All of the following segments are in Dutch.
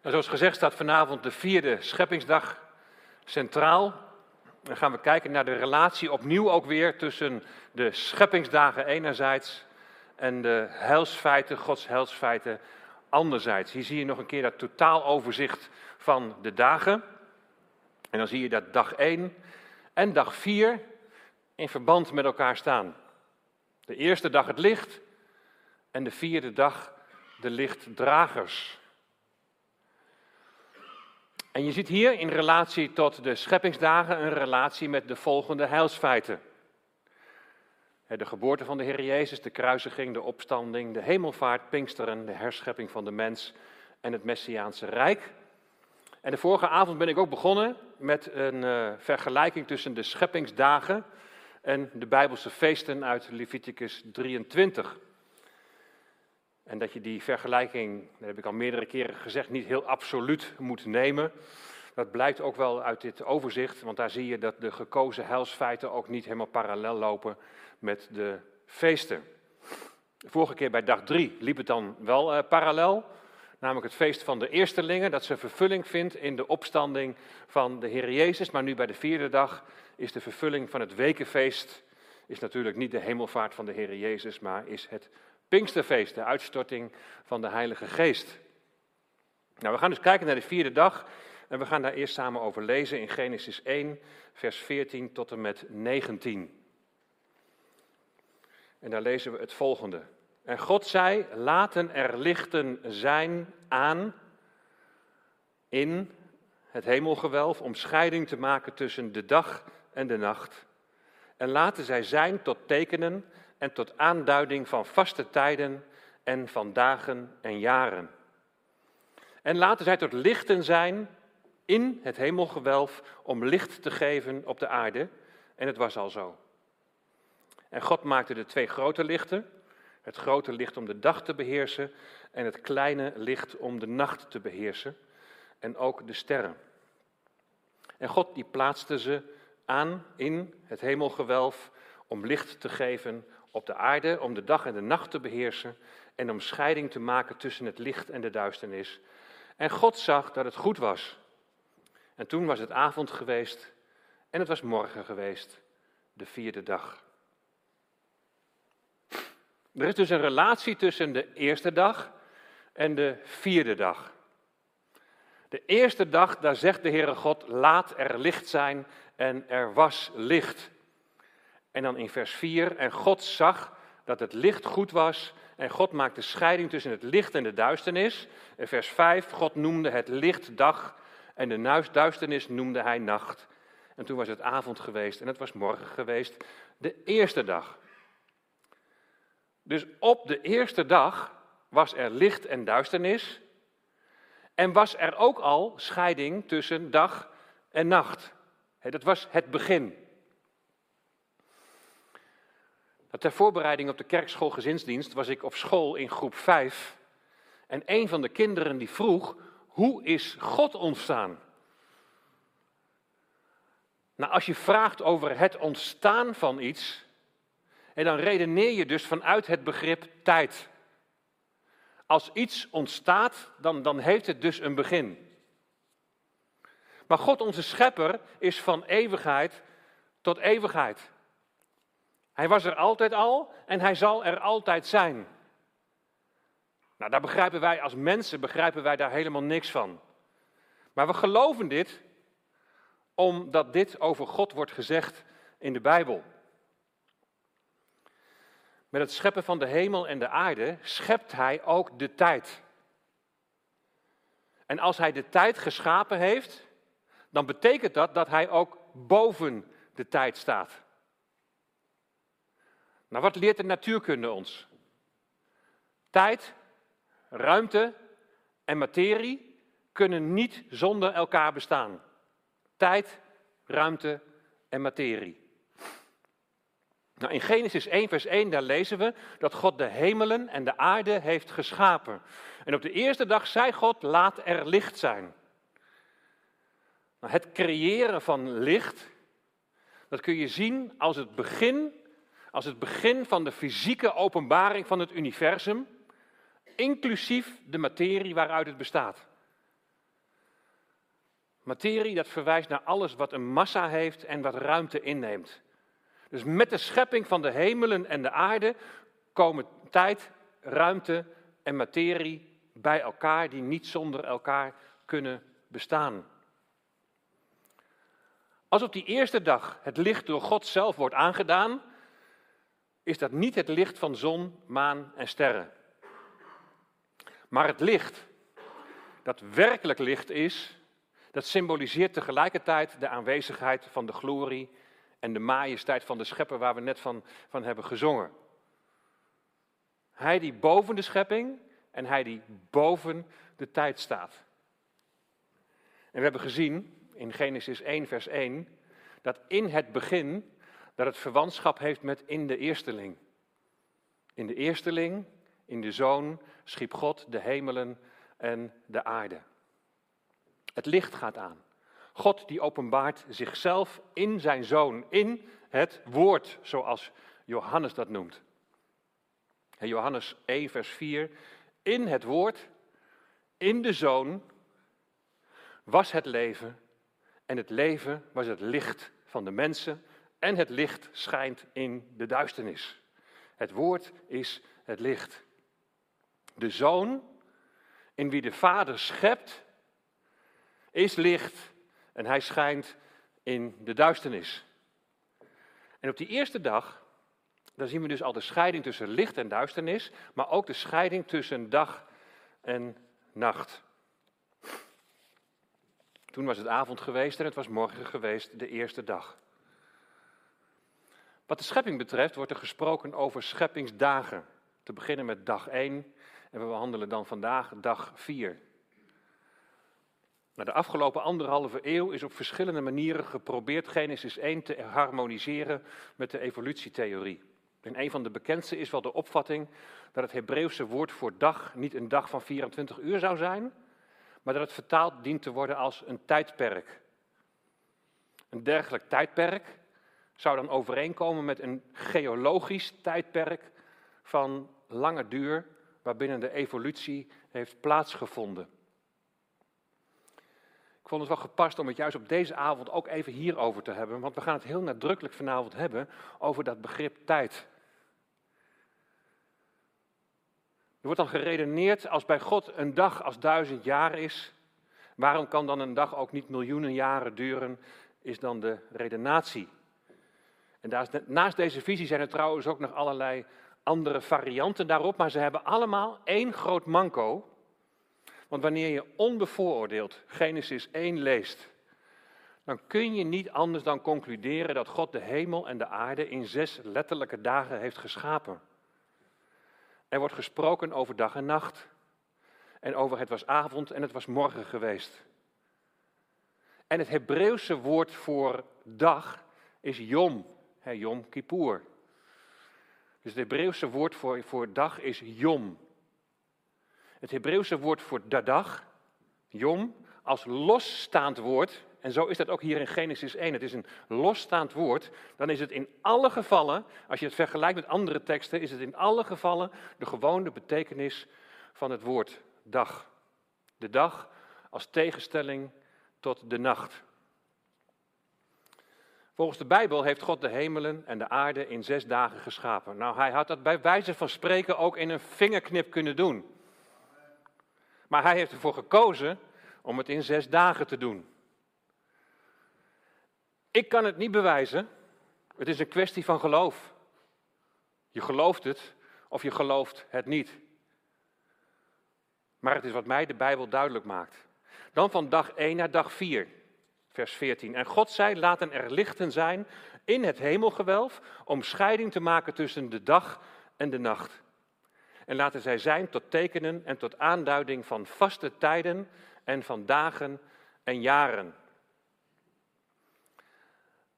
Nou, zoals gezegd staat vanavond de vierde scheppingsdag centraal. Dan gaan we kijken naar de relatie opnieuw ook weer tussen de scheppingsdagen enerzijds en de heilsfeiten, Gods heilsfeiten anderzijds. Hier zie je nog een keer dat totaaloverzicht van de dagen. En dan zie je dat dag 1 en dag 4 in verband met elkaar staan. De eerste dag het licht en de vierde dag de lichtdragers. En je ziet hier in relatie tot de scheppingsdagen een relatie met de volgende heilsfeiten. De geboorte van de Heer Jezus, de kruisiging, de opstanding, de hemelvaart, Pinksteren, de herschepping van de mens en het Messiaanse Rijk. En de vorige avond ben ik ook begonnen met een uh, vergelijking tussen de scheppingsdagen en de Bijbelse feesten uit Leviticus 23. En dat je die vergelijking, dat heb ik al meerdere keren gezegd, niet heel absoluut moet nemen. Dat blijkt ook wel uit dit overzicht, want daar zie je dat de gekozen heilsfeiten ook niet helemaal parallel lopen met de feesten. Vorige keer bij dag drie liep het dan wel uh, parallel, namelijk het feest van de eerstelingen, dat zijn vervulling vindt in de opstanding van de Heer Jezus. Maar nu bij de vierde dag is de vervulling van het wekenfeest, is natuurlijk niet de hemelvaart van de Heer Jezus, maar is het Pinksterfeest, de uitstorting van de Heilige Geest. Nou, we gaan dus kijken naar de vierde dag en we gaan daar eerst samen over lezen in Genesis 1, vers 14 tot en met 19. En daar lezen we het volgende. En God zei, laten er lichten zijn aan in het hemelgewelf om scheiding te maken tussen de dag en de nacht. En laten zij zijn tot tekenen en tot aanduiding van vaste tijden en van dagen en jaren. En laten zij tot lichten zijn in het hemelgewelf om licht te geven op de aarde. En het was al zo. En God maakte de twee grote lichten. Het grote licht om de dag te beheersen en het kleine licht om de nacht te beheersen. En ook de sterren. En God die plaatste ze aan in het hemelgewelf om licht te geven op de aarde, om de dag en de nacht te beheersen en om scheiding te maken tussen het licht en de duisternis. En God zag dat het goed was. En toen was het avond geweest en het was morgen geweest, de vierde dag. Er is dus een relatie tussen de eerste dag en de vierde dag. De eerste dag, daar zegt de Heere God, laat er licht zijn en er was licht. En dan in vers 4, en God zag dat het licht goed was en God maakte scheiding tussen het licht en de duisternis. En vers 5, God noemde het licht dag en de duisternis noemde hij nacht. En toen was het avond geweest en het was morgen geweest, de eerste dag. Dus op de eerste dag was er licht en duisternis. En was er ook al scheiding tussen dag en nacht. Dat was het begin. Ter voorbereiding op de kerkschool gezinsdienst was ik op school in groep 5. En een van de kinderen die vroeg, hoe is God ontstaan? Nou, als je vraagt over het ontstaan van iets, en dan redeneer je dus vanuit het begrip tijd. Als iets ontstaat, dan, dan heeft het dus een begin. Maar God, onze schepper, is van eeuwigheid tot eeuwigheid. Hij was er altijd al en hij zal er altijd zijn. Nou, daar begrijpen wij als mensen begrijpen wij daar helemaal niks van. Maar we geloven dit omdat dit over God wordt gezegd in de Bijbel. Met het scheppen van de hemel en de aarde schept hij ook de tijd. En als hij de tijd geschapen heeft, dan betekent dat dat hij ook boven de tijd staat. Nou, wat leert de natuurkunde ons? Tijd, ruimte en materie kunnen niet zonder elkaar bestaan. Tijd, ruimte en materie. Nou, in Genesis 1, vers 1, daar lezen we dat God de hemelen en de aarde heeft geschapen. En op de eerste dag zei God, laat er licht zijn. Nou, het creëren van licht, dat kun je zien als het begin als het begin van de fysieke openbaring van het universum, inclusief de materie waaruit het bestaat. Materie, dat verwijst naar alles wat een massa heeft en wat ruimte inneemt. Dus met de schepping van de hemelen en de aarde komen tijd, ruimte en materie bij elkaar die niet zonder elkaar kunnen bestaan. Als op die eerste dag het licht door God zelf wordt aangedaan, is dat niet het licht van zon, maan en sterren. Maar het licht, dat werkelijk licht is, dat symboliseert tegelijkertijd de aanwezigheid van de glorie en de majesteit van de schepper waar we net van, van hebben gezongen. Hij die boven de schepping en hij die boven de tijd staat. En we hebben gezien in Genesis 1, vers 1, dat in het begin dat het verwantschap heeft met in de eersteling. In de eersteling, in de zoon, schiep God de hemelen en de aarde. Het licht gaat aan. God die openbaart zichzelf in zijn zoon, in het woord, zoals Johannes dat noemt. Johannes 1, vers 4. In het woord, in de zoon, was het leven. En het leven was het licht van de mensen. En het licht schijnt in de duisternis. Het woord is het licht. De zoon, in wie de vader schept, is licht en hij schijnt in de duisternis. En op die eerste dag, dan zien we dus al de scheiding tussen licht en duisternis, maar ook de scheiding tussen dag en nacht. Toen was het avond geweest en het was morgen geweest, de eerste dag. Wat de schepping betreft wordt er gesproken over scheppingsdagen. Te beginnen met dag 1 en we behandelen dan vandaag dag 4. Na de afgelopen anderhalve eeuw is op verschillende manieren geprobeerd Genesis 1 te harmoniseren met de evolutietheorie. En een van de bekendste is wel de opvatting dat het Hebreeuwse woord voor dag niet een dag van 24 uur zou zijn, maar dat het vertaald dient te worden als een tijdperk. Een dergelijk tijdperk zou dan overeenkomen met een geologisch tijdperk van lange duur, waarbinnen de evolutie heeft plaatsgevonden. Ik vond het wel gepast om het juist op deze avond ook even hierover te hebben, want we gaan het heel nadrukkelijk vanavond hebben over dat begrip tijd. Er wordt dan geredeneerd, als bij God een dag als duizend jaar is, waarom kan dan een dag ook niet miljoenen jaren duren, is dan de redenatie. En naast deze visie zijn er trouwens ook nog allerlei andere varianten daarop, maar ze hebben allemaal één groot manco. Want wanneer je onbevooroordeeld Genesis 1 leest, dan kun je niet anders dan concluderen dat God de hemel en de aarde in zes letterlijke dagen heeft geschapen. Er wordt gesproken over dag en nacht. En over het was avond en het was morgen geweest. En het Hebreeuwse woord voor dag is yom, hè, yom kippur. Dus het Hebreeuwse woord voor, voor dag is yom. Het Hebreeuwse woord voor dag, yom, als losstaand woord, en zo is dat ook hier in Genesis 1, het is een losstaand woord, dan is het in alle gevallen, als je het vergelijkt met andere teksten, is het in alle gevallen de gewone betekenis van het woord dag. De dag als tegenstelling tot de nacht. Volgens de Bijbel heeft God de hemelen en de aarde in zes dagen geschapen. Nou, hij had dat bij wijze van spreken ook in een vingerknip kunnen doen. Maar hij heeft ervoor gekozen om het in zes dagen te doen. Ik kan het niet bewijzen. Het is een kwestie van geloof. Je gelooft het of je gelooft het niet. Maar het is wat mij de Bijbel duidelijk maakt. Dan van dag 1 naar dag 4, vers 14. En God zei: Laten er lichten zijn in het hemelgewelf om scheiding te maken tussen de dag en de nacht. En laten zij zijn tot tekenen en tot aanduiding van vaste tijden en van dagen en jaren.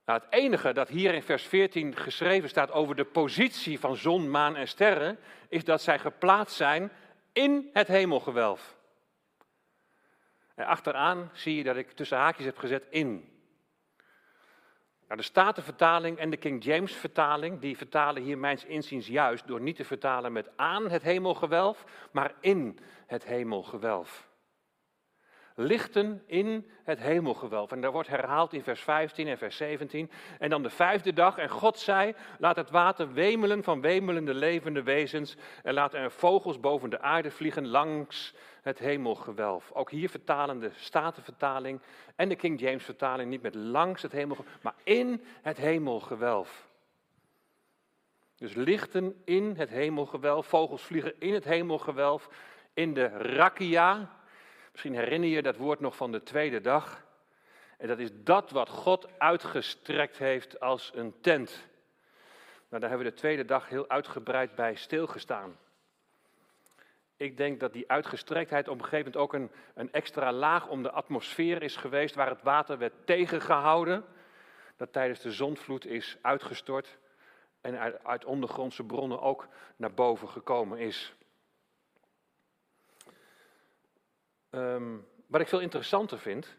Nou, het enige dat hier in vers 14 geschreven staat over de positie van zon, maan en sterren, is dat zij geplaatst zijn in het hemelgewelf. En achteraan zie je dat ik tussen haakjes heb gezet in. Nou, de Statenvertaling en de King James vertaling, die vertalen hier mijns inziens juist door niet te vertalen met aan het hemelgewelf, maar in het hemelgewelf. lichten in het hemelgewelf. En dat wordt herhaald in vers 15 en vers 17. En dan de vijfde dag, en God zei, laat het water wemelen van wemelende levende wezens en laat er vogels boven de aarde vliegen langs het hemelgewelf. Ook hier vertalen de Statenvertaling en de King James vertaling niet met langs het hemelgewelf, maar in het hemelgewelf. Dus lichten in het hemelgewelf, vogels vliegen in het hemelgewelf, in de rakia. Misschien herinner je dat woord nog van de tweede dag. En dat is dat wat God uitgestrekt heeft als een tent. Nou, daar hebben we de tweede dag heel uitgebreid bij stilgestaan. Ik denk dat die uitgestrektheid op een gegeven moment ook een, een extra laag om de atmosfeer is geweest, waar het water werd tegengehouden. Dat tijdens de zonvloed is uitgestort en uit, uit ondergrondse bronnen ook naar boven gekomen is. Ehm, wat ik veel interessanter vind,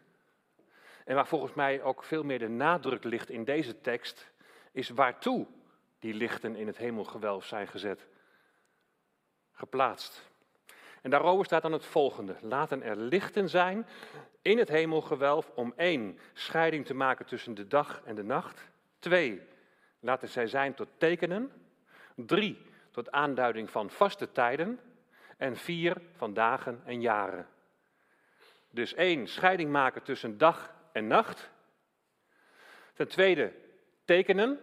en waar volgens mij ook veel meer de nadruk ligt in deze tekst, is waartoe die lichten in het hemelgewelf zijn gezet, geplaatst. En daarover staat dan het volgende. Laten er lichten zijn in het hemelgewelf om één, scheiding te maken tussen de dag en de nacht. Twee, laten zij zijn tot tekenen. Drie, tot aanduiding van vaste tijden. En vier, van dagen en jaren. Dus één, scheiding maken tussen dag en nacht. Ten tweede, tekenen.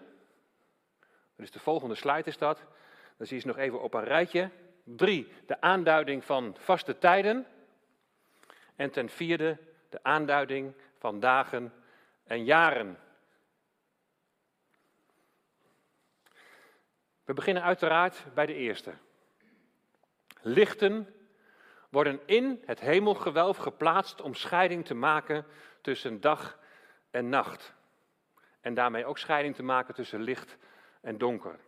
Dus de volgende slide is dat. Dan zie je ze nog even op een rijtje. Drie, de aanduiding van vaste tijden. En ten vierde, de aanduiding van dagen en jaren. We beginnen uiteraard bij de eerste. Lichten worden in het hemelgewelf geplaatst om scheiding te maken tussen dag en nacht. En daarmee ook scheiding te maken tussen licht en donker.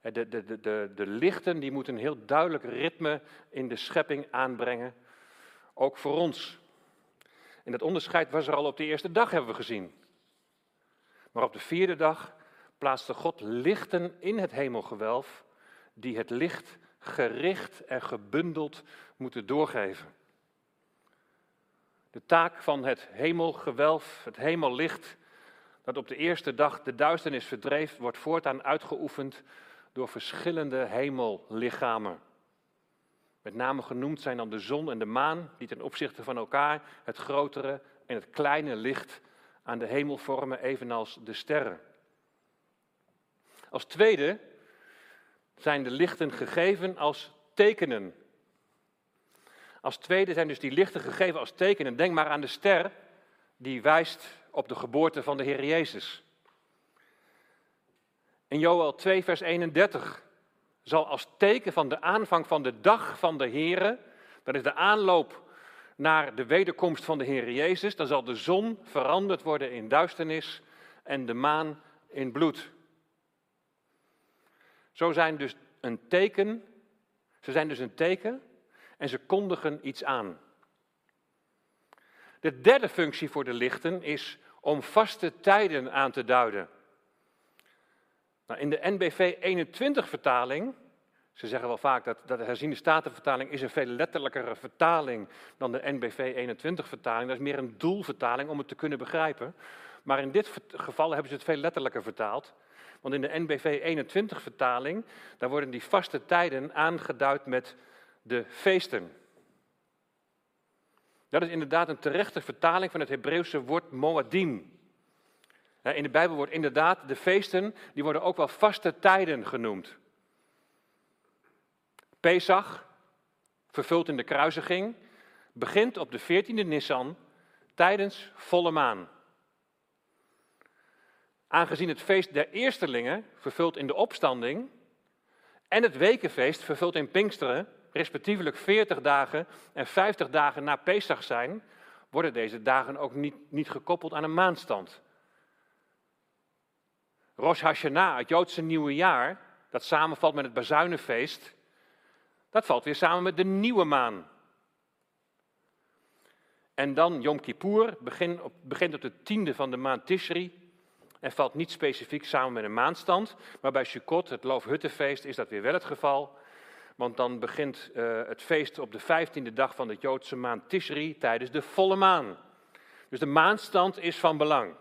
De, de, de, de, de lichten die moeten een heel duidelijk ritme in de schepping aanbrengen, ook voor ons. En dat onderscheid was er al op de eerste dag, hebben we gezien. Maar op de vierde dag plaatste God lichten in het hemelgewelf, die het licht gericht en gebundeld moeten doorgeven. De taak van het hemelgewelf, het hemellicht, dat op de eerste dag de duisternis verdreef, wordt voortaan uitgeoefend door verschillende hemellichamen. Met name genoemd zijn dan de zon en de maan, die ten opzichte van elkaar het grotere en het kleine licht aan de hemel vormen, evenals de sterren. Als tweede zijn de lichten gegeven als tekenen. Als tweede zijn dus die lichten gegeven als tekenen. Denk maar aan de ster die wijst op de geboorte van de Heer Jezus. In Joel 2, vers 31 zal als teken van de aanvang van de dag van de Heer, dat is de aanloop naar de wederkomst van de Heer Jezus, dan zal de zon veranderd worden in duisternis en de maan in bloed. Zo zijn dus een teken, ze zijn dus een teken en ze kondigen iets aan. De derde functie voor de lichten is om vaste tijden aan te duiden. Nou, in de NBV 21-vertaling, ze zeggen wel vaak dat, de herziende statenvertaling is een veel letterlijkere vertaling dan de NBV 21-vertaling. Dat is meer een doelvertaling om het te kunnen begrijpen. Maar in dit geval hebben ze het veel letterlijker vertaald. Want in de NBV 21-vertaling, daar worden die vaste tijden aangeduid met de feesten. Dat is inderdaad een terechte vertaling van het Hebreeuwse woord Moadim. In de Bijbel wordt inderdaad de feesten, die worden ook wel vaste tijden genoemd. Pesach, vervuld in de kruisiging, begint op de 14e Nissan tijdens volle maan. Aangezien het feest der eerstelingen, vervuld in de opstanding, en het wekenfeest, vervuld in Pinksteren, respectievelijk 40 dagen en 50 dagen na Pesach zijn, worden deze dagen ook niet, niet gekoppeld aan een maanstand. Rosh Hashanah, het Joodse nieuwe jaar, dat samenvalt met het Bazuinenfeest, dat valt weer samen met de nieuwe maan. En dan Yom Kippur, begint op, begint op de tiende van de maand Tishri en valt niet specifiek samen met een maanstand, maar bij Sukkot, het Loofhuttenfeest, is dat weer wel het geval. Want dan begint uh, het feest op de vijftiende dag van de Joodse maand Tishri tijdens de volle maan. Dus de maanstand is van belang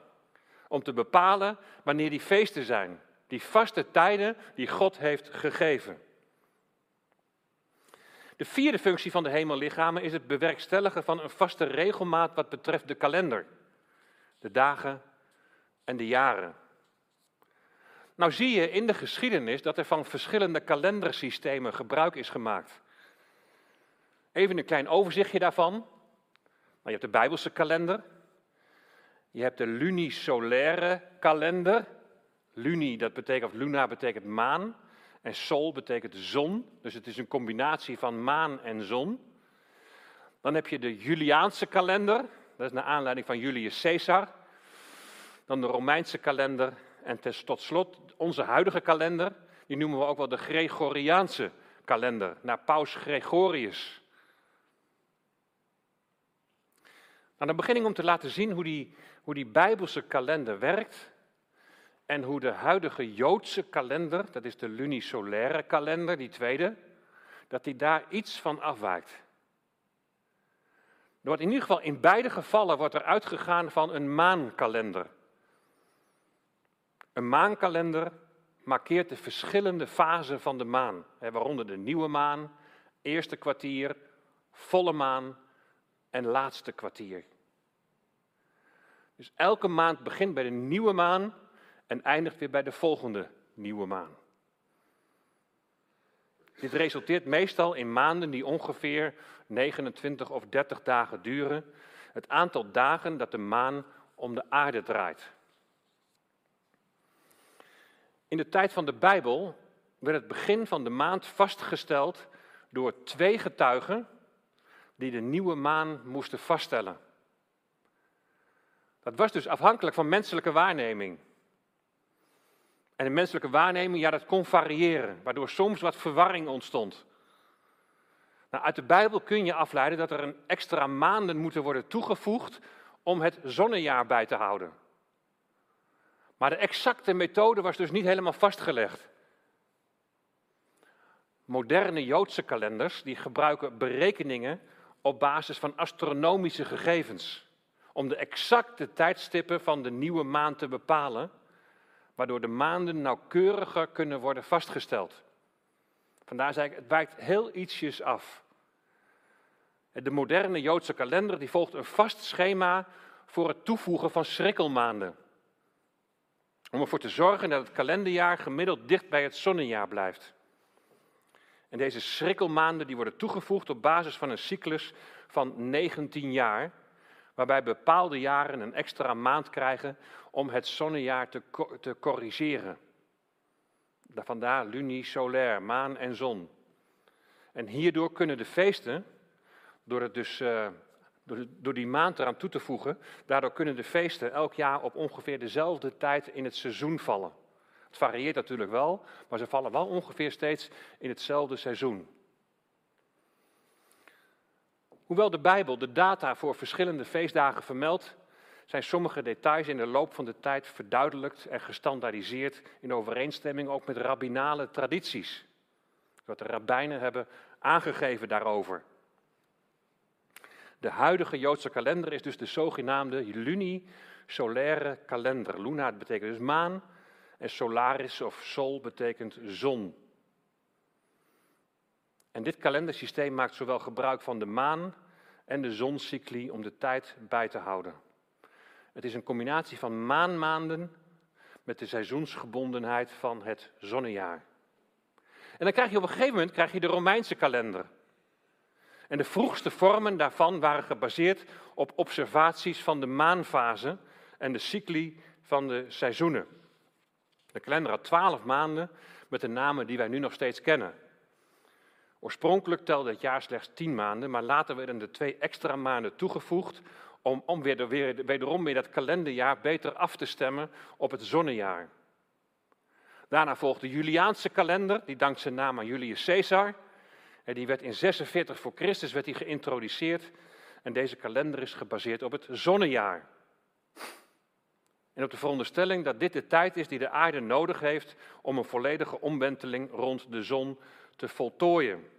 om te bepalen wanneer die feesten zijn. Die vaste tijden die God heeft gegeven. De vierde functie van de hemellichamen is het bewerkstelligen van een vaste regelmaat wat betreft de kalender. De dagen en de jaren. Nou zie je in de geschiedenis dat er van verschillende kalendersystemen gebruik is gemaakt. Even een klein overzichtje daarvan. Nou, je hebt de Bijbelse kalender. Je hebt de lunisolaire kalender. Luni, dat betekent, of luna betekent maan. En sol betekent zon. Dus het is een combinatie van maan en zon. Dan heb je de Juliaanse kalender. Dat is naar aanleiding van Julius Caesar. Dan de Romeinse kalender. En tot slot onze huidige kalender. Die noemen we ook wel de Gregoriaanse kalender. Naar paus Gregorius. Nou, dan begin om te laten zien hoe die, hoe die Bijbelse kalender werkt. En hoe de huidige Joodse kalender, dat is de lunisolaire kalender, die tweede, dat die daar iets van afwijkt. Er wordt in ieder geval in beide gevallen wordt er uitgegaan van een maankalender. Een maankalender markeert de verschillende fasen van de maan, waaronder de nieuwe maan, eerste kwartier, volle maan en laatste kwartier. Dus elke maand begint bij de nieuwe maan en eindigt weer bij de volgende nieuwe maan. Dit resulteert meestal in maanden die ongeveer 29 of 30 dagen duren, het aantal dagen dat de maan om de aarde draait. In de tijd van de Bijbel werd het begin van de maand vastgesteld door twee getuigen die de nieuwe maan moesten vaststellen. Dat was dus afhankelijk van menselijke waarneming. En de menselijke waarneming, ja, dat kon variëren, waardoor soms wat verwarring ontstond. Nou, uit de Bijbel kun je afleiden dat er een extra maanden moeten worden toegevoegd om het zonnejaar bij te houden. Maar de exacte methode was dus niet helemaal vastgelegd. Moderne Joodse kalenders die gebruiken berekeningen op basis van astronomische gegevens om de exacte tijdstippen van de nieuwe maan te bepalen waardoor de maanden nauwkeuriger kunnen worden vastgesteld. Vandaar zei ik, het wijkt heel ietsjes af. De moderne Joodse kalender die volgt een vast schema voor het toevoegen van schrikkelmaanden. Om ervoor te zorgen dat het kalenderjaar gemiddeld dicht bij het zonnejaar blijft. En deze schrikkelmaanden die worden toegevoegd op basis van een cyclus van 19 jaar, waarbij bepaalde jaren een extra maand krijgen om het zonnejaar te, te corrigeren. Vandaar luni, solair, maan en zon. En hierdoor kunnen de feesten, door, het dus, uh, door, door die maand eraan toe te voegen, daardoor kunnen de feesten elk jaar op ongeveer dezelfde tijd in het seizoen vallen. Het varieert natuurlijk wel, maar ze vallen wel ongeveer steeds in hetzelfde seizoen. Hoewel de Bijbel de data voor verschillende feestdagen vermeldt, zijn sommige details in de loop van de tijd verduidelijkt en gestandaardiseerd in overeenstemming ook met rabbinale tradities. Wat de rabbijnen hebben aangegeven daarover. De huidige Joodse kalender is dus de zogenaamde lunisolaire kalender. Luna betekent dus maan en solaris of sol betekent zon. En dit kalendersysteem maakt zowel gebruik van de maan en de zoncycli om de tijd bij te houden. Het is een combinatie van maanmaanden met de seizoensgebondenheid van het zonnejaar. En dan krijg je op een gegeven moment krijg je de Romeinse kalender. En de vroegste vormen daarvan waren gebaseerd op observaties van de maanfase en de cycli van de seizoenen. De kalender had twaalf maanden met de namen die wij nu nog steeds kennen. Oorspronkelijk telde het jaar slechts tien maanden, maar later werden er twee extra maanden toegevoegd om, om weer, weer, wederom weer dat kalenderjaar beter af te stemmen op het zonnejaar. Daarna volgde de Juliaanse kalender, die dankt zijn naam aan Julius Caesar. En die werd in 46 voor Christus werd die geïntroduceerd. En deze kalender is gebaseerd op het zonnejaar. En op de veronderstelling dat dit de tijd is die de aarde nodig heeft om een volledige omwenteling rond de zon te voltooien.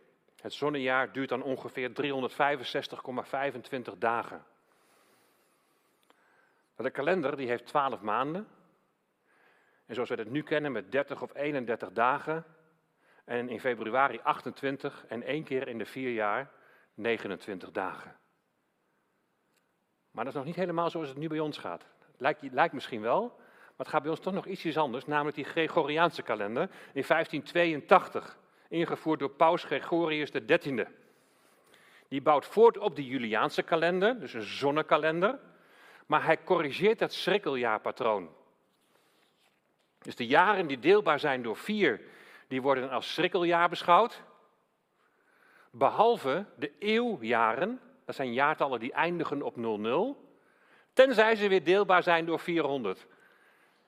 Het zonnejaar duurt dan ongeveer 365,25 dagen. De kalender die heeft 12 maanden. En zoals we het nu kennen met 30 of 31 dagen. En in februari 28 en één keer in de vier jaar 29 dagen. Maar dat is nog niet helemaal zoals het nu bij ons gaat. Lijkt, lijkt misschien wel, maar het gaat bij ons toch nog ietsjes anders. Namelijk die Gregoriaanse kalender in 1582. Ingevoerd door paus Gregorius XIII. Die bouwt voort op de Juliaanse kalender, dus een zonnekalender. Maar hij corrigeert dat schrikkeljaarpatroon. Dus de jaren die deelbaar zijn door vier, die worden als schrikkeljaar beschouwd. Behalve de eeuwjaren, dat zijn jaartallen die eindigen op 00, tenzij ze weer deelbaar zijn door 400.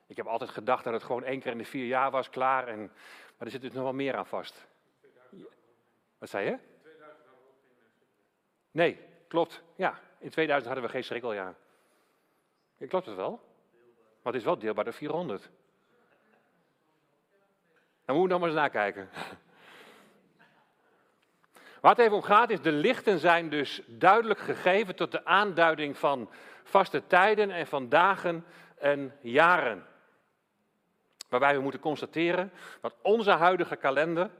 Ik heb altijd gedacht dat het gewoon één keer in de vier jaar was, klaar. En, maar er zit dus nog wel meer aan vast. Wat zei je? Nee, klopt. Ja, in 2000 hadden we geen schrikkeljaar. Ja, klopt het wel? Maar het is wel deelbaar door 400. Dan moeten we nog maar eens nakijken. Waar het even om gaat is, de lichten zijn dus duidelijk gegeven tot de aanduiding van vaste tijden en van dagen en jaren. Waarbij we moeten constateren dat onze huidige kalender,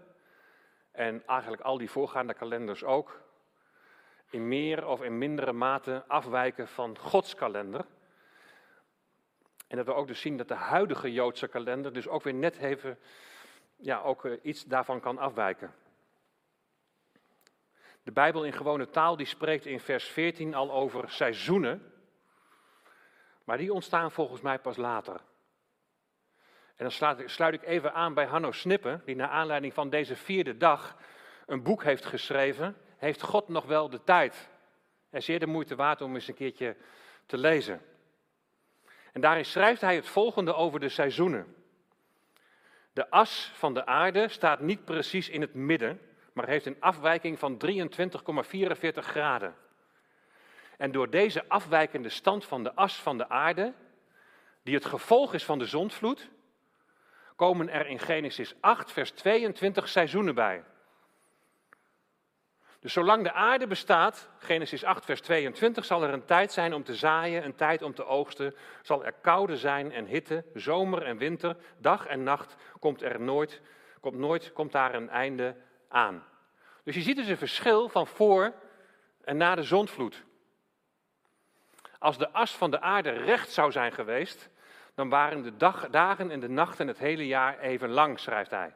en eigenlijk al die voorgaande kalenders ook, in meer of in mindere mate afwijken van Gods kalender. En dat we ook dus zien dat de huidige Joodse kalender dus ook weer net even ja, ook eh, iets daarvan kan afwijken. De Bijbel in gewone taal die spreekt in vers 14 al over seizoenen, maar die ontstaan volgens mij pas later. En dan sluit ik even aan bij Hanno Snippen, die naar aanleiding van deze vierde dag een boek heeft geschreven. Heeft God nog wel de tijd? En zeer de moeite waard om eens een keertje te lezen. En daarin schrijft hij het volgende over de seizoenen. De as van de aarde staat niet precies in het midden, maar heeft een afwijking van 23,44 graden. En door deze afwijkende stand van de as van de aarde, die het gevolg is van de zondvloed, komen er in Genesis 8, vers 22 seizoenen bij. Dus zolang de aarde bestaat, Genesis 8, vers 22, zal er een tijd zijn om te zaaien, een tijd om te oogsten. Zal er koude zijn en hitte, zomer en winter, dag en nacht, komt er nooit, komt nooit, komt daar een einde aan. Dus je ziet dus een verschil van voor en na de zondvloed. Als de as van de aarde recht zou zijn geweest, dan waren de dag, dagen en de nachten het hele jaar even lang, schrijft hij.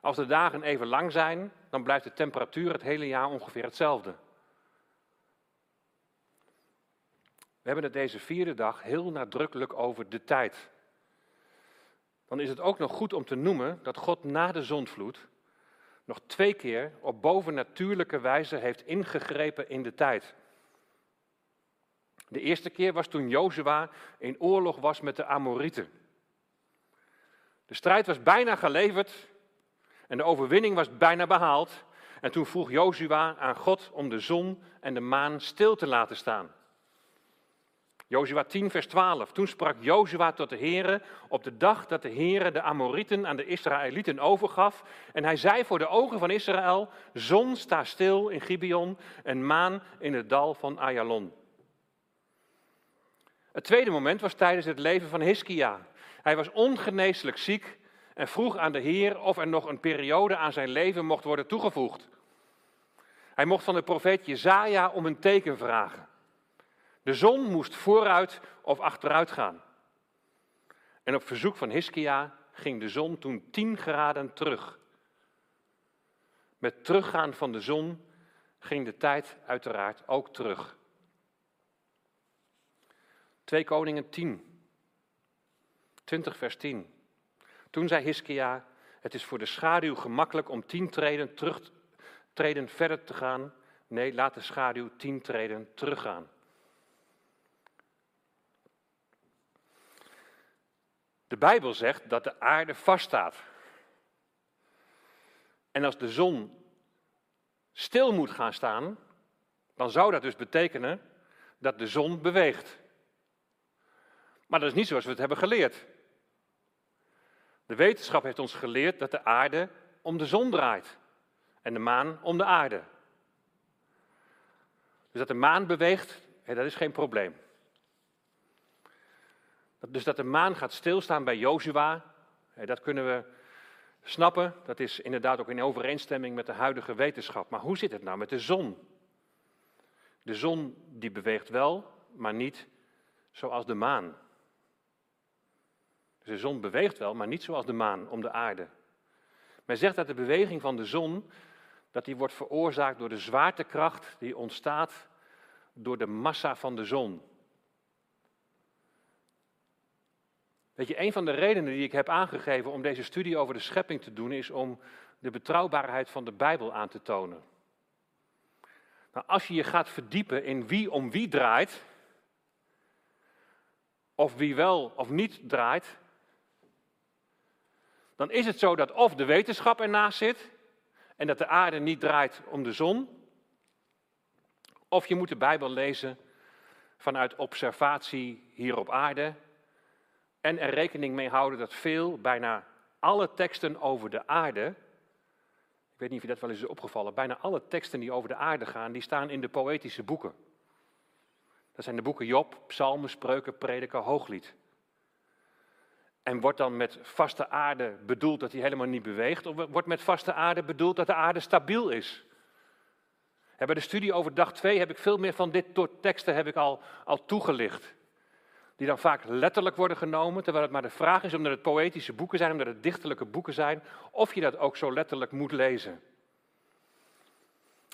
Als de dagen even lang zijn, dan blijft de temperatuur het hele jaar ongeveer hetzelfde. We hebben het deze vierde dag heel nadrukkelijk over de tijd. Dan is het ook nog goed om te noemen dat God na de zondvloed nog twee keer op bovennatuurlijke wijze heeft ingegrepen in de tijd. De eerste keer was toen Jozua in oorlog was met de Amorieten. De strijd was bijna geleverd en de overwinning was bijna behaald. En toen vroeg Jozua aan God om de zon en de maan stil te laten staan. Jozua 10, vers 12. Toen sprak Jozua tot de Heere op de dag dat de Heere de Amorieten aan de Israëlieten overgaf. En hij zei voor de ogen van Israël, zon sta stil in Gibeon en maan in het dal van Ayalon. Het tweede moment was tijdens het leven van Hiskia. Hij was ongeneeslijk ziek en vroeg aan de Heer of er nog een periode aan zijn leven mocht worden toegevoegd. Hij mocht van de profeet Jezaja om een teken vragen. De zon moest vooruit of achteruit gaan. En op verzoek van Hiskia ging de zon toen 10 graden terug. Met teruggaan van de zon ging de tijd uiteraard ook terug. 2 Koningen 10, 20 vers 10. Toen zei Hiskia, het is voor de schaduw gemakkelijk om tien treden, terug, treden verder te gaan. Nee, laat de schaduw tien treden teruggaan. De Bijbel zegt dat de aarde vaststaat. En als de zon stil moet gaan staan, dan zou dat dus betekenen dat de zon beweegt. Maar dat is niet zoals we het hebben geleerd. De wetenschap heeft ons geleerd dat de aarde om de zon draait. En de maan om de aarde. Dus dat de maan beweegt, dat is geen probleem. Dus dat de maan gaat stilstaan bij Jozua, dat kunnen we snappen. Dat is inderdaad ook in overeenstemming met de huidige wetenschap. Maar hoe zit het nou met de zon? De zon die beweegt wel, maar niet zoals de maan. Dus de zon beweegt wel, maar niet zoals de maan om de aarde. Men zegt dat de beweging van de zon dat die wordt veroorzaakt door de zwaartekracht die ontstaat door de massa van de zon. Weet je, een van de redenen die ik heb aangegeven om deze studie over de schepping te doen, is om de betrouwbaarheid van de Bijbel aan te tonen. Nou, als je je gaat verdiepen in wie om wie draait, of wie wel of niet draait, dan is het zo dat of de wetenschap ernaast zit en dat de aarde niet draait om de zon, of je moet de Bijbel lezen vanuit observatie hier op aarde en er rekening mee houden dat veel, bijna alle teksten over de aarde, ik weet niet of je dat wel eens is opgevallen, bijna alle teksten die over de aarde gaan, die staan in de poëtische boeken. Dat zijn de boeken Job, Psalmen, Spreuken, Prediker, Hooglied. En wordt dan met vaste aarde bedoeld dat hij helemaal niet beweegt? Of wordt met vaste aarde bedoeld dat de aarde stabiel is? bij de studie over dag 2 heb ik veel meer van dit soort teksten heb ik al, al toegelicht. Die dan vaak letterlijk worden genomen, terwijl het maar de vraag is omdat het poëtische boeken zijn, omdat het dichterlijke boeken zijn, of je dat ook zo letterlijk moet lezen.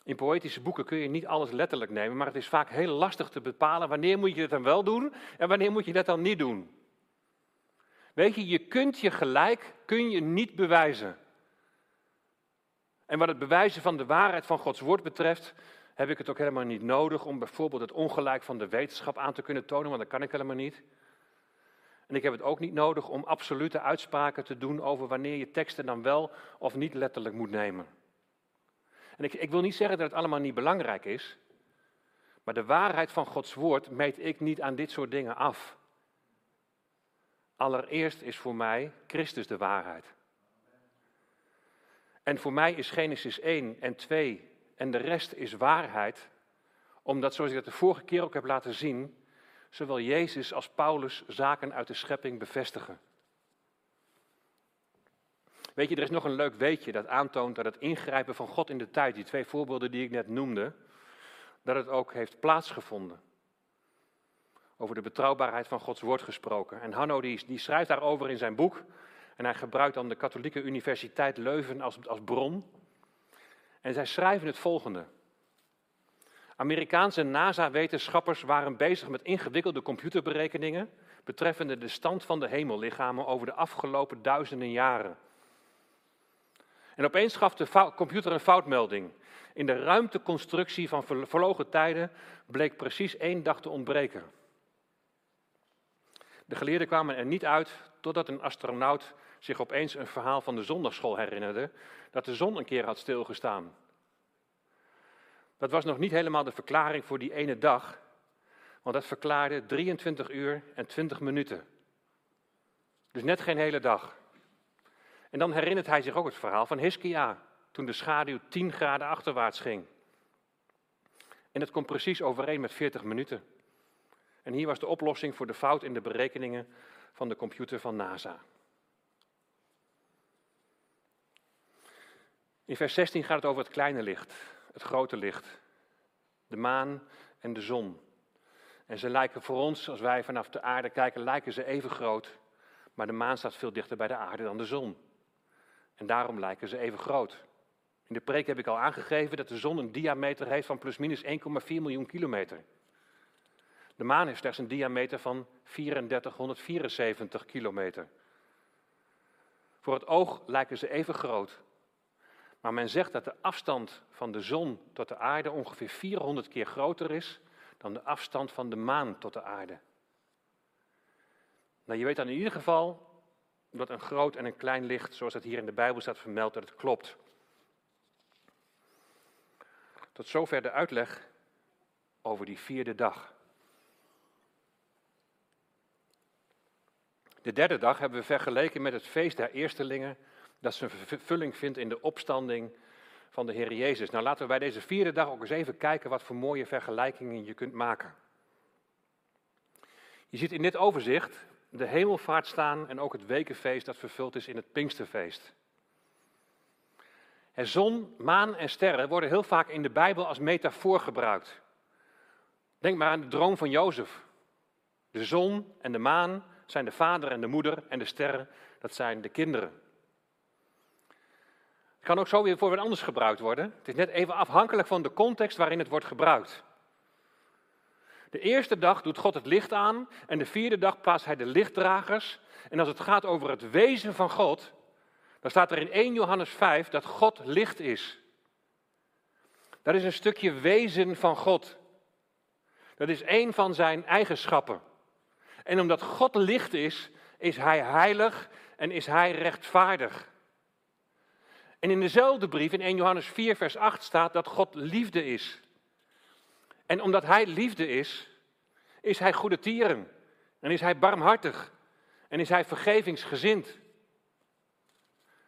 In poëtische boeken kun je niet alles letterlijk nemen, maar het is vaak heel lastig te bepalen wanneer moet je het dan wel doen en wanneer moet je dat dan niet doen. Weet je, je kunt je gelijk, kun je niet bewijzen. En wat het bewijzen van de waarheid van Gods woord betreft, heb ik het ook helemaal niet nodig om bijvoorbeeld het ongelijk van de wetenschap aan te kunnen tonen, want dat kan ik helemaal niet. En ik heb het ook niet nodig om absolute uitspraken te doen over wanneer je teksten dan wel of niet letterlijk moet nemen. En ik, ik wil niet zeggen dat het allemaal niet belangrijk is, maar de waarheid van Gods woord meet ik niet aan dit soort dingen af. Allereerst is voor mij Christus de waarheid. En voor mij is Genesis 1 en 2 en de rest is waarheid, omdat, zoals ik dat de vorige keer ook heb laten zien, zowel Jezus als Paulus zaken uit de schepping bevestigen. Weet je, er is nog een leuk weetje dat aantoont dat het ingrijpen van God in de tijd, die twee voorbeelden die ik net noemde, dat het ook heeft plaatsgevonden. Over de betrouwbaarheid van Gods woord gesproken. En Hanno die, die schrijft daarover in zijn boek. En hij gebruikt dan de Katholieke Universiteit Leuven als, als bron. En zij schrijven het volgende. Amerikaanse NASA-wetenschappers waren bezig met ingewikkelde computerberekeningen betreffende de stand van de hemellichamen over de afgelopen duizenden jaren. En opeens gaf de computer een foutmelding. In de ruimteconstructie van verlogen tijden bleek precies één dag te ontbreken. De geleerden kwamen er niet uit totdat een astronaut zich opeens een verhaal van de zondagschool herinnerde, dat de zon een keer had stilgestaan. Dat was nog niet helemaal de verklaring voor die ene dag, want dat verklaarde 23 uur en 20 minuten. Dus net geen hele dag. En dan herinnert hij zich ook het verhaal van Hiskia, toen de schaduw 10 graden achterwaarts ging. En dat komt precies overeen met 40 minuten. En hier was de oplossing voor de fout in de berekeningen van de computer van NASA. In vers 16 gaat het over het kleine licht, het grote licht, de maan en de zon. En ze lijken voor ons, als wij vanaf de aarde kijken, lijken ze even groot, maar de maan staat veel dichter bij de aarde dan de zon. En daarom lijken ze even groot. In de preek heb ik al aangegeven dat de zon een diameter heeft van plusminus 1,4 miljoen kilometer. De maan heeft slechts een diameter van 3474 kilometer. Voor het oog lijken ze even groot, maar men zegt dat de afstand van de zon tot de aarde ongeveer 400 keer groter is dan de afstand van de maan tot de aarde. Nou, je weet dan in ieder geval dat een groot en een klein licht, zoals het hier in de Bijbel staat vermeld, dat het klopt. Tot zover de uitleg over die vierde dag. De derde dag hebben we vergeleken met het feest der eerstelingen dat zijn vervulling vindt in de opstanding van de Heer Jezus. Nou laten we bij deze vierde dag ook eens even kijken wat voor mooie vergelijkingen je kunt maken. Je ziet in dit overzicht de hemelvaart staan en ook het wekenfeest dat vervuld is in het Pinksterfeest. En zon, maan en sterren worden heel vaak in de Bijbel als metafoor gebruikt. Denk maar aan de droom van Jozef. De zon en de maan zijn de vader en de moeder en de sterren, dat zijn de kinderen. Het kan ook zo weer voor wat anders gebruikt worden. Het is net even afhankelijk van de context waarin het wordt gebruikt. De eerste dag doet God het licht aan en de vierde dag plaatst hij de lichtdragers. En als het gaat over het wezen van God, dan staat er in 1 Johannes 5 dat God licht is. Dat is een stukje wezen van God. Dat is een van zijn eigenschappen. En omdat God licht is, is hij heilig en is hij rechtvaardig. En in dezelfde brief, in 1 Johannes 4, vers 8, staat dat God liefde is. En omdat hij liefde is, is hij goede tieren. En is hij barmhartig. En is hij vergevingsgezind.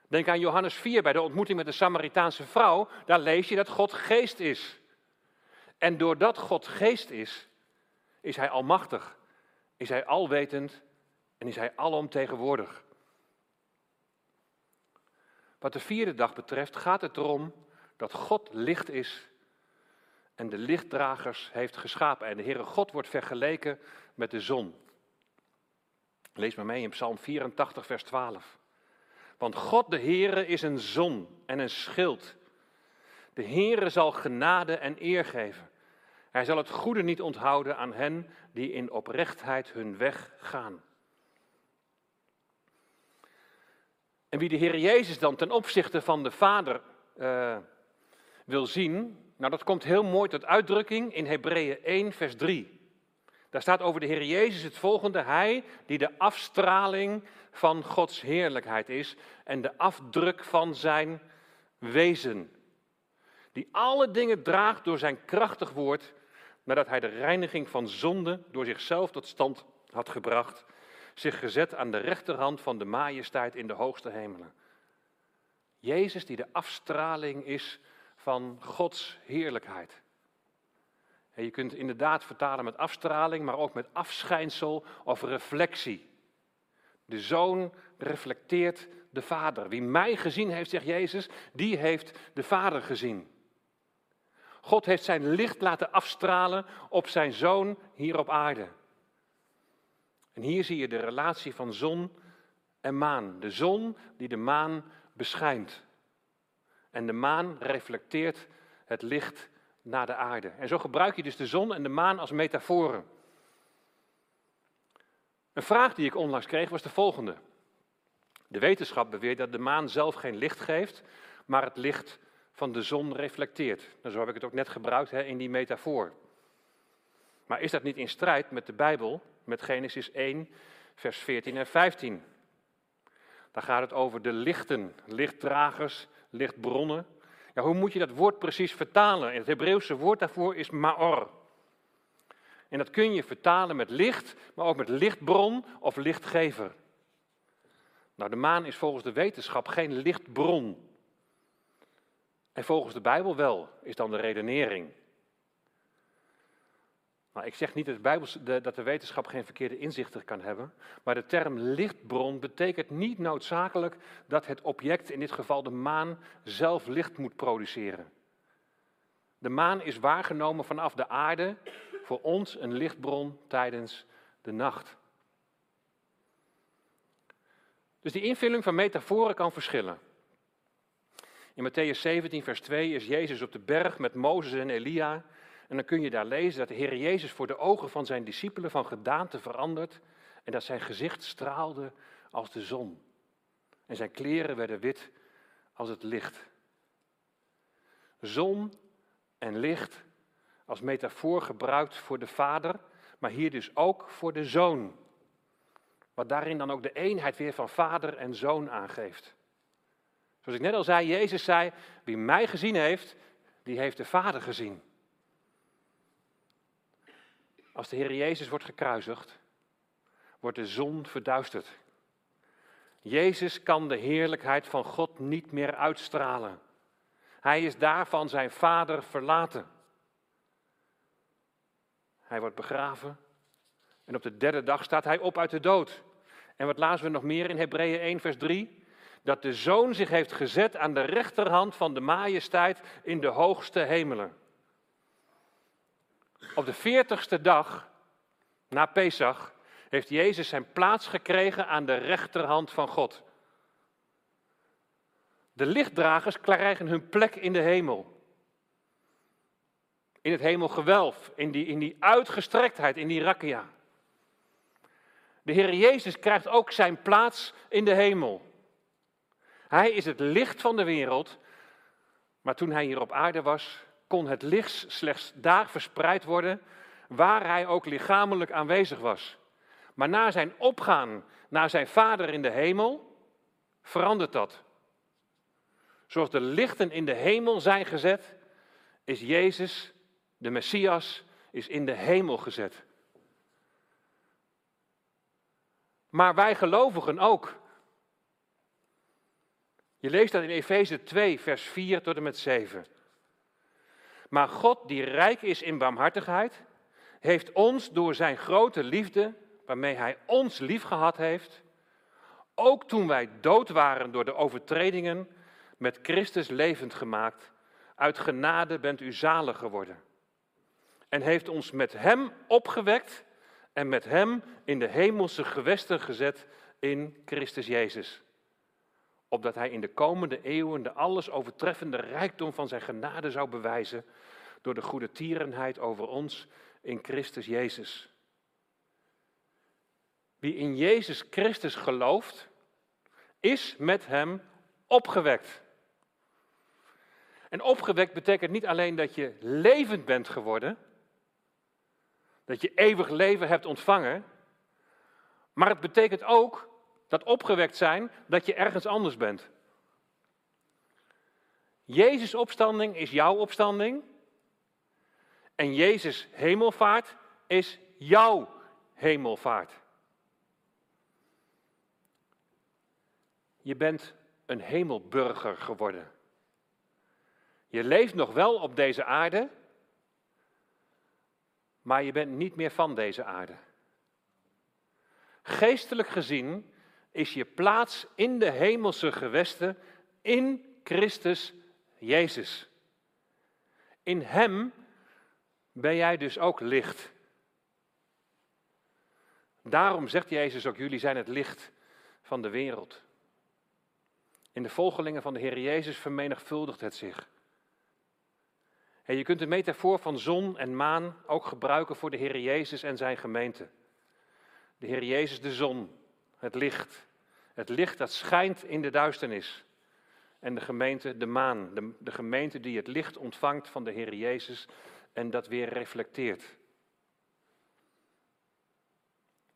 Denk aan Johannes 4 bij de ontmoeting met de Samaritaanse vrouw. Daar lees je dat God geest is. En doordat God geest is, is hij almachtig, is hij alwetend en is hij alomtegenwoordig. Wat de vierde dag betreft gaat het erom dat God licht is en de lichtdragers heeft geschapen. En de Heere God wordt vergeleken met de zon. Lees maar mee in Psalm 84, vers 12. Want God de Heere is een zon en een schild. De Heere zal genade en eer geven. Hij zal het goede niet onthouden aan hen die in oprechtheid hun weg gaan. En wie de Heer Jezus dan ten opzichte van de Vader uh, wil zien, nou dat komt heel mooi tot uitdrukking in Hebreeën 1, vers 3. Daar staat over de Heer Jezus het volgende: Hij die de afstraling van Gods heerlijkheid is en de afdruk van zijn wezen. Die alle dingen draagt door zijn krachtig woord, nadat hij de reiniging van zonde door zichzelf tot stand had gebracht, zich gezet aan de rechterhand van de majesteit in de hoogste hemelen. Jezus die de afstraling is van Gods heerlijkheid. En je kunt inderdaad vertalen met afstraling, maar ook met afschijnsel of reflectie. De zoon reflecteert de vader. Wie mij gezien heeft, zegt Jezus, die heeft de vader gezien. God heeft zijn licht laten afstralen op zijn zoon hier op aarde. En hier zie je de relatie van zon en maan. De zon die de maan beschijnt. En de maan reflecteert het licht naar de aarde. En zo gebruik je dus de zon en de maan als metaforen. Een vraag die ik onlangs kreeg was de volgende. De wetenschap beweert dat de maan zelf geen licht geeft, maar het licht van de zon reflecteert. Nou, zo heb ik het ook net gebruikt hè, in die metafoor. Maar is dat niet in strijd met de Bijbel, met Genesis 1, vers 14 en 15? Daar gaat het over de lichten, lichtdragers, lichtbronnen. Hoe moet je dat woord precies vertalen? het Hebreeuwse woord daarvoor is maor. En dat kun je vertalen met licht, maar ook met lichtbron of lichtgever. Nou, de maan is volgens de wetenschap geen lichtbron. En volgens de Bijbel wel, is dan de redenering. Nou, ik zeg niet dat de, dat de wetenschap geen verkeerde inzichten kan hebben, maar de term lichtbron betekent niet noodzakelijk dat het object, in dit geval de maan, zelf licht moet produceren. De maan is waargenomen vanaf de aarde voor ons een lichtbron tijdens de nacht. Dus die invulling van metaforen kan verschillen. In Matthäus 17, vers 2 is Jezus op de berg met Mozes en Elia. En dan kun je daar lezen dat de Heer Jezus voor de ogen van zijn discipelen van gedaante verandert. En dat zijn gezicht straalde als de zon. En zijn kleren werden wit als het licht. Zon en licht als metafoor gebruikt voor de Vader, maar hier dus ook voor de Zoon. Wat daarin dan ook de eenheid weer van Vader en Zoon aangeeft. Zoals ik net al zei, Jezus zei, wie mij gezien heeft, die heeft de Vader gezien. Als de Heer Jezus wordt gekruisigd, wordt de zon verduisterd. Jezus kan de heerlijkheid van God niet meer uitstralen. Hij is daar van zijn vader verlaten. Hij wordt begraven en op de derde dag staat hij op uit de dood. En wat lazen we nog meer in Hebreeën 1, vers 3? Dat de zoon zich heeft gezet aan de rechterhand van de majesteit in de hoogste hemelen. Op de veertigste dag na Pesach heeft Jezus zijn plaats gekregen aan de rechterhand van God. De lichtdragers krijgen hun plek in de hemel. In het hemelgewelf, in die, in die uitgestrektheid, in die rakia. De Heer Jezus krijgt ook zijn plaats in de hemel. Hij is het licht van de wereld, maar toen hij hier op aarde was, kon het licht slechts daar verspreid worden waar hij ook lichamelijk aanwezig was. Maar na zijn opgaan naar zijn Vader in de hemel, verandert dat. Zoals de lichten in de hemel zijn gezet, is Jezus, de Messias, is in de hemel gezet. Maar wij gelovigen ook. Je leest dat in Efeze 2, vers 4 tot en met 7. Maar God, die rijk is in barmhartigheid, heeft ons door zijn grote liefde, waarmee hij ons liefgehad heeft, ook toen wij dood waren door de overtredingen, met Christus levend gemaakt. Uit genade bent u zalig geworden. En heeft ons met hem opgewekt en met hem in de hemelse gewesten gezet in Christus Jezus. Opdat hij in de komende eeuwen de alles overtreffende rijkdom van zijn genade zou bewijzen door de goede tierenheid over ons in Christus Jezus. Wie in Jezus Christus gelooft, is met hem opgewekt. En opgewekt betekent niet alleen dat je levend bent geworden, dat je eeuwig leven hebt ontvangen, maar het betekent ook dat opgewekt zijn dat je ergens anders bent. Jezus' opstanding is jouw opstanding en Jezus' hemelvaart is jouw hemelvaart. Je bent een hemelburger geworden. Je leeft nog wel op deze aarde, maar je bent niet meer van deze aarde. Geestelijk gezien is je plaats in de hemelse gewesten in Christus Jezus. In Hem ben jij dus ook licht. Daarom zegt Jezus ook, jullie zijn het licht van de wereld. In de volgelingen van de Heer Jezus vermenigvuldigt het zich. En je kunt de metafoor van zon en maan ook gebruiken voor de Heer Jezus en zijn gemeente. De Heer Jezus de zon, het licht. Het licht dat schijnt in de duisternis. En de gemeente de maan, de, de gemeente die het licht ontvangt van de Heer Jezus en dat weer reflecteert.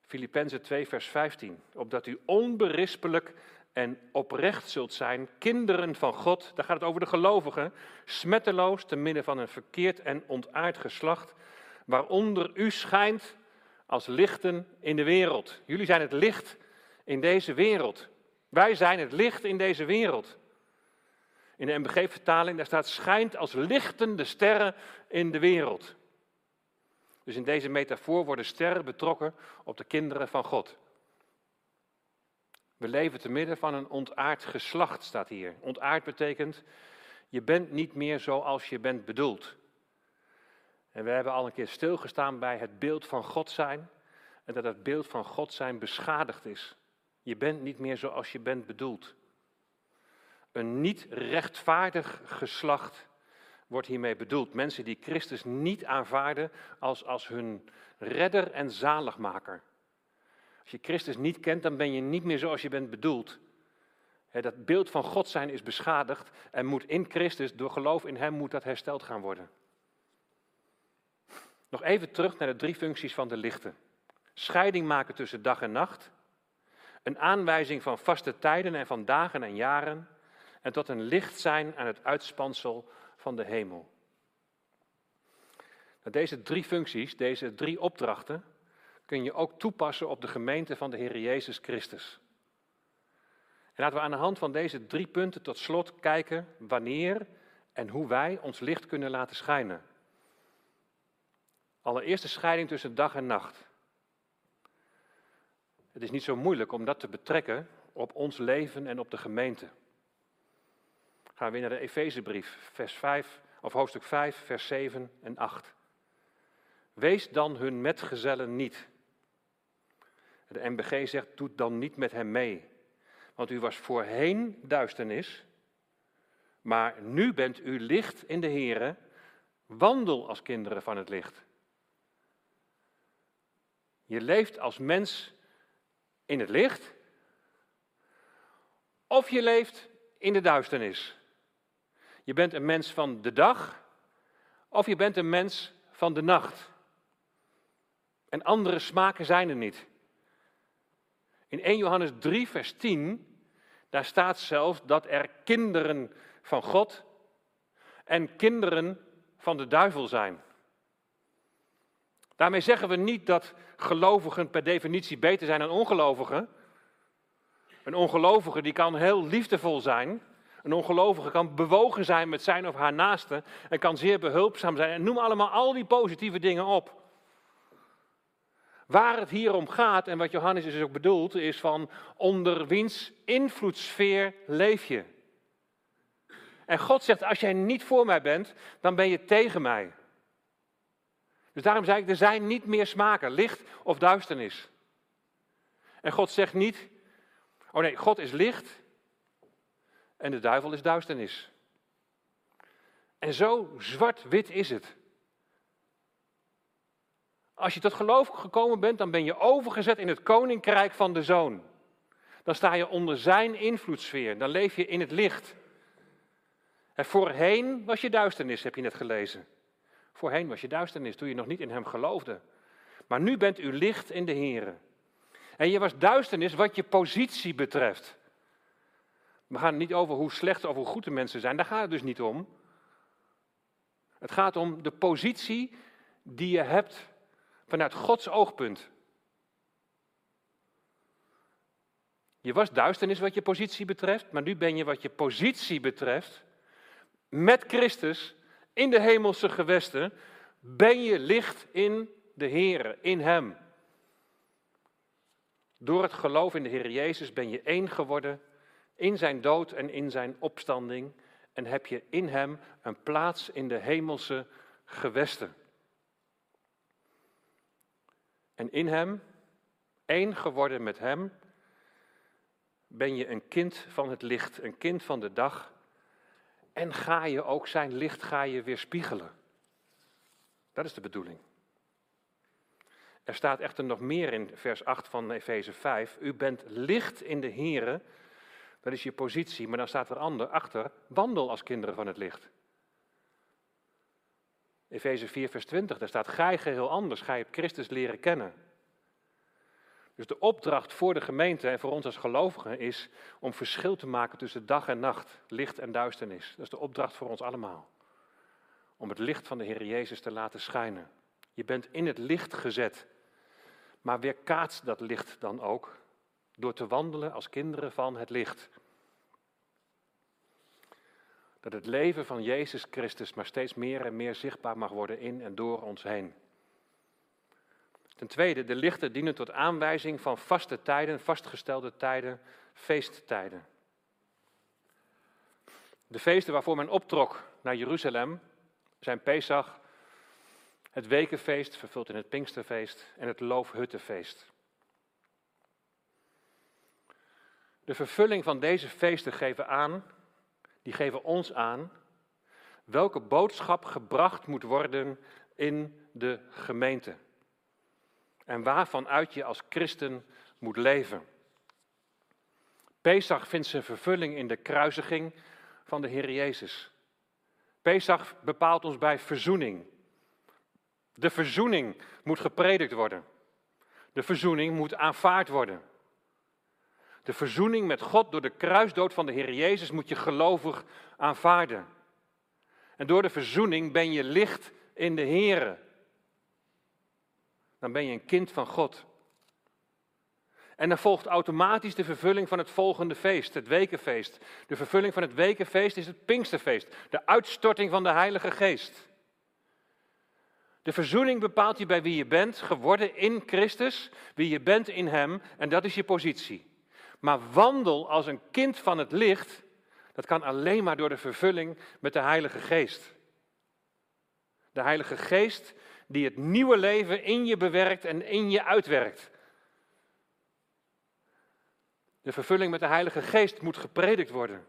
Filippenzen 2, vers 15. Opdat u onberispelijk en oprecht zult zijn, kinderen van God, daar gaat het over de gelovigen, smetteloos te midden van een verkeerd en ontaard geslacht, waaronder u schijnt als lichten in de wereld. Jullie zijn het licht in deze wereld. Wij zijn het licht in deze wereld. In de MBG-vertaling daar staat schijnt als lichtende sterren in de wereld. Dus in deze metafoor worden sterren betrokken op de kinderen van God. We leven te midden van een ontaard geslacht, staat hier. Ontaard betekent, je bent niet meer zoals je bent bedoeld. En we hebben al een keer stilgestaan bij het beeld van God zijn. En dat het beeld van God zijn beschadigd is. Je bent niet meer zoals je bent bedoeld. Een niet rechtvaardig geslacht wordt hiermee bedoeld. Mensen die Christus niet aanvaarden als, als hun redder en zaligmaker. Als je Christus niet kent, dan ben je niet meer zoals je bent bedoeld. dat beeld van God zijn is beschadigd en moet in Christus, door geloof in Hem, moet dat hersteld gaan worden. Nog even terug naar de drie functies van de lichten. Scheiding maken tussen dag en nacht. Een aanwijzing van vaste tijden en van dagen en jaren. En tot een licht zijn aan het uitspansel van de hemel. Nou, deze drie functies, deze drie opdrachten, kun je ook toepassen op de gemeente van de Heer Jezus Christus. En laten we aan de hand van deze drie punten tot slot kijken wanneer en hoe wij ons licht kunnen laten schijnen. Allereerst de scheiding tussen dag en nacht. Het is niet zo moeilijk om dat te betrekken op ons leven en op de gemeente. Gaan we naar de Efezebrief, vers 5, of hoofdstuk 5, vers 7 en 8. Wees dan hun metgezellen niet. De MBG zegt, doet dan niet met hem mee. Want u was voorheen duisternis, maar nu bent u licht in de Here. Wandel als kinderen van het licht. Je leeft als mens in het licht, of je leeft in de duisternis. Je bent een mens van de dag, of je bent een mens van de nacht. En andere smaken zijn er niet. In 1 Johannes 3, vers 10, daar staat zelfs dat er kinderen van God en kinderen van de duivel zijn. Daarmee zeggen we niet dat gelovigen per definitie beter zijn dan ongelovigen. Een ongelovige die kan heel liefdevol zijn. Een ongelovige kan bewogen zijn met zijn of haar naaste en kan zeer behulpzaam zijn. En noem allemaal al die positieve dingen op. Waar het hier om gaat, en wat Johannes dus ook bedoelt, is van onder wiens invloedssfeer leef je. En God zegt, als jij niet voor mij bent, dan ben je tegen mij. Dus daarom zei ik, er zijn niet meer smaken, licht of duisternis. En God zegt niet, oh nee, God is licht en de duivel is duisternis. En zo zwart-wit is het. Als je tot geloof gekomen bent, dan ben je overgezet in het koninkrijk van de zoon. Dan sta je onder zijn invloedssfeer, dan leef je in het licht. En voorheen was je duisternis, heb je net gelezen. Voorheen was je duisternis toen je nog niet in hem geloofde. Maar nu bent u licht in de Here. En je was duisternis wat je positie betreft. We gaan niet over hoe slecht of hoe goed de mensen zijn, daar gaat het dus niet om. Het gaat om de positie die je hebt vanuit Gods oogpunt. Je was duisternis wat je positie betreft, maar nu ben je wat je positie betreft met Christus in de hemelse gewesten, ben je licht in de Heer, in Hem. Door het geloof in de Heer Jezus ben je één geworden in zijn dood en in zijn opstanding en heb je in Hem een plaats in de hemelse gewesten. En in Hem, één geworden met Hem, ben je een kind van het licht, een kind van de dag en ga je ook zijn licht ga je weerspiegelen. Dat is de bedoeling. Er staat echter nog meer in vers 8 van Efeze 5. U bent licht in de Here. Dat is je positie, maar dan staat er ander, achter, wandel als kinderen van het licht. Efeze 4, vers 20, daar staat, gij geheel anders, gij hebt Christus leren kennen. Dus de opdracht voor de gemeente en voor ons als gelovigen is om verschil te maken tussen dag en nacht, licht en duisternis. Dat is de opdracht voor ons allemaal. Om het licht van de Heer Jezus te laten schijnen. Je bent in het licht gezet, maar weerkaatst dat licht dan ook door te wandelen als kinderen van het licht. Dat het leven van Jezus Christus maar steeds meer en meer zichtbaar mag worden in en door ons heen. Ten tweede, de lichten dienen tot aanwijzing van vaste tijden, vastgestelde tijden, feesttijden. De feesten waarvoor men optrok naar Jeruzalem zijn Pesach, het Wekenfeest, vervuld in het Pinksterfeest, en het Loofhuttenfeest. De vervulling van deze feesten geven aan, die geven ons aan, welke boodschap gebracht moet worden in de gemeente en waarvan uit je als christen moet leven. Pesach vindt zijn vervulling in de kruisiging van de Heer Jezus. Pesach bepaalt ons bij verzoening. De verzoening moet gepredikt worden. De verzoening moet aanvaard worden. De verzoening met God door de kruisdood van de Heer Jezus moet je gelovig aanvaarden. En door de verzoening ben je licht in de Here dan ben je een kind van God. En dan volgt automatisch de vervulling van het volgende feest, het wekenfeest. De vervulling van het wekenfeest is het Pinksterfeest, de uitstorting van de Heilige Geest. De verzoening bepaalt je bij wie je bent, geworden in Christus, wie je bent in Hem, en dat is je positie. Maar wandel als een kind van het licht, dat kan alleen maar door de vervulling met de Heilige Geest. De Heilige Geest die het nieuwe leven in je bewerkt en in je uitwerkt. De vervulling met de Heilige Geest moet gepredikt worden,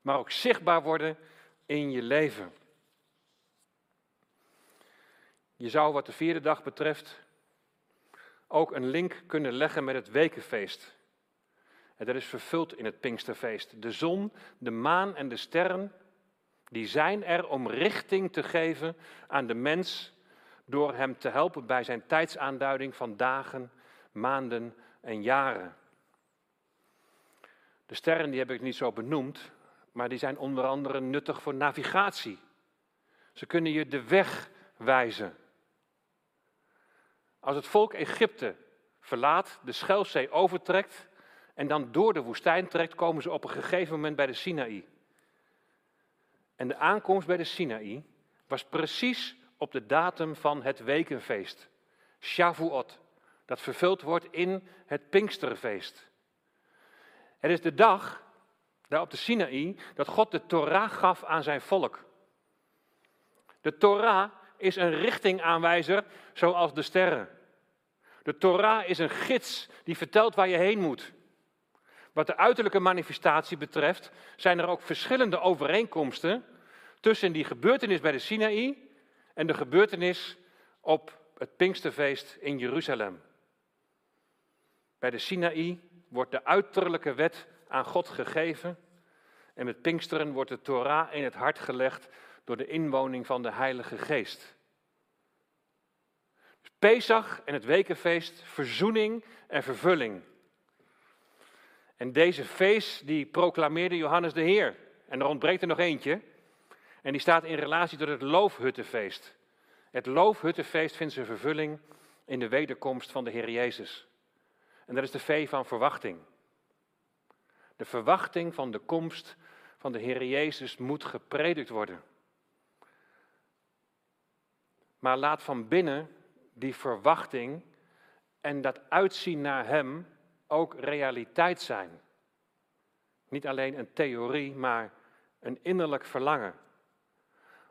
maar ook zichtbaar worden in je leven. Je zou wat de vierde dag betreft ook een link kunnen leggen met het wekenfeest. En dat is vervuld in het Pinksterfeest. De zon, de maan en de sterren, die zijn er om richting te geven aan de mens door hem te helpen bij zijn tijdsaanduiding van dagen, maanden en jaren. De sterren die heb ik niet zo benoemd, maar die zijn onder andere nuttig voor navigatie. Ze kunnen je de weg wijzen. Als het volk Egypte verlaat, de Schelfzee overtrekt en dan door de woestijn trekt, komen ze op een gegeven moment bij de Sinaï. En de aankomst bij de Sinaï was precies op de datum van het wekenfeest, Shavuot, dat vervuld wordt in het Pinksterfeest. Het is de dag, daar op de Sinaï, dat God de Torah gaf aan zijn volk. De Torah is een richtingaanwijzer zoals de sterren. De Torah is een gids die vertelt waar je heen moet. Wat de uiterlijke manifestatie betreft, zijn er ook verschillende overeenkomsten tussen die gebeurtenis bij de Sinaï en de gebeurtenis op het Pinksterfeest in Jeruzalem. Bij de Sinaï wordt de uiterlijke wet aan God gegeven en met Pinksteren wordt de Torah in het hart gelegd door de inwoning van de Heilige Geest. Pesach en het wekenfeest, verzoening en vervulling. En deze feest die proclameerde Johannes de Heer. En er ontbreekt er nog eentje. En die staat in relatie tot het loofhuttenfeest. Het loofhuttenfeest vindt zijn vervulling in de wederkomst van de Heer Jezus. En dat is de vee van verwachting. De verwachting van de komst van de Heer Jezus moet gepredikt worden. Maar laat van binnen die verwachting en dat uitzien naar Hem ook realiteit zijn. Niet alleen een theorie, maar een innerlijk verlangen.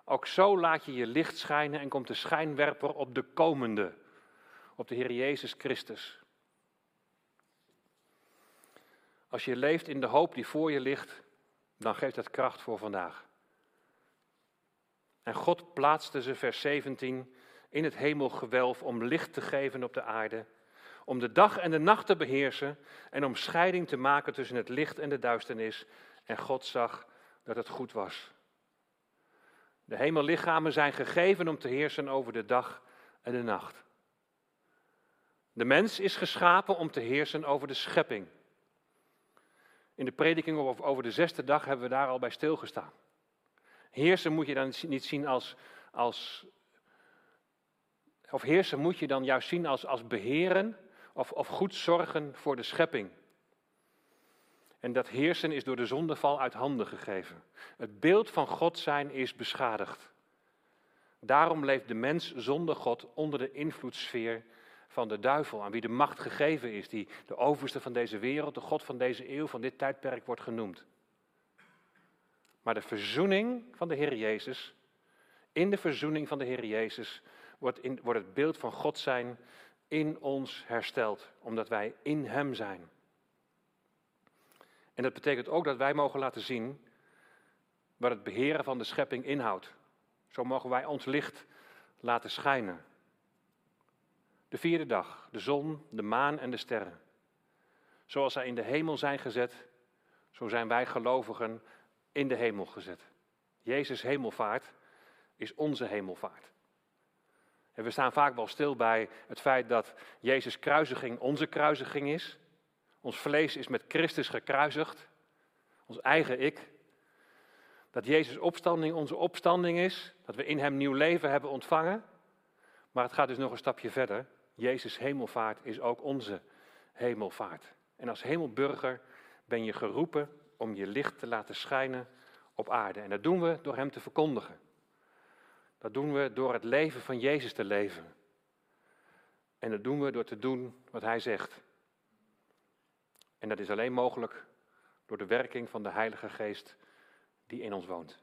Ook zo laat je je licht schijnen en komt de schijnwerper op de komende, op de Heer Jezus Christus. Als je leeft in de hoop die voor je ligt, dan geeft dat kracht voor vandaag. En God plaatste ze, vers 17, in het hemelgewelf om licht te geven op de aarde, om de dag en de nacht te beheersen en om scheiding te maken tussen het licht en de duisternis. En God zag dat het goed was. De hemellichamen zijn gegeven om te heersen over de dag en de nacht. De mens is geschapen om te heersen over de schepping. In de prediking over de zesde dag hebben we daar al bij stilgestaan. Heersen moet je dan niet zien als, als of heersen moet je dan juist zien als, als beheren of, of goed zorgen voor de schepping. En dat heersen is door de zondeval uit handen gegeven. Het beeld van God zijn is beschadigd. Daarom leeft de mens zonder God onder de invloedssfeer van de duivel, aan wie de macht gegeven is, die de overste van deze wereld, de God van deze eeuw, van dit tijdperk wordt genoemd. Maar de verzoening van de Heer Jezus, in de verzoening van de Heer Jezus, wordt, in, wordt het beeld van God zijn in ons hersteld, omdat wij in Hem zijn. En dat betekent ook dat wij mogen laten zien wat het beheren van de schepping inhoudt. Zo mogen wij ons licht laten schijnen. De vierde dag, de zon, de maan en de sterren. Zoals zij in de hemel zijn gezet, zo zijn wij gelovigen in de hemel gezet. Jezus' hemelvaart is onze hemelvaart. En we staan vaak wel stil bij het feit dat Jezus' kruisiging onze kruisiging is. Ons vlees is met Christus gekruisigd. Ons eigen ik. Dat Jezus' opstanding onze opstanding is. Dat we in Hem nieuw leven hebben ontvangen. Maar het gaat dus nog een stapje verder. Jezus' hemelvaart is ook onze hemelvaart. En als hemelburger ben je geroepen om je licht te laten schijnen op aarde. En dat doen we door Hem te verkondigen. Dat doen we door het leven van Jezus te leven. En dat doen we door te doen wat Hij zegt. En dat is alleen mogelijk door de werking van de Heilige Geest die in ons woont.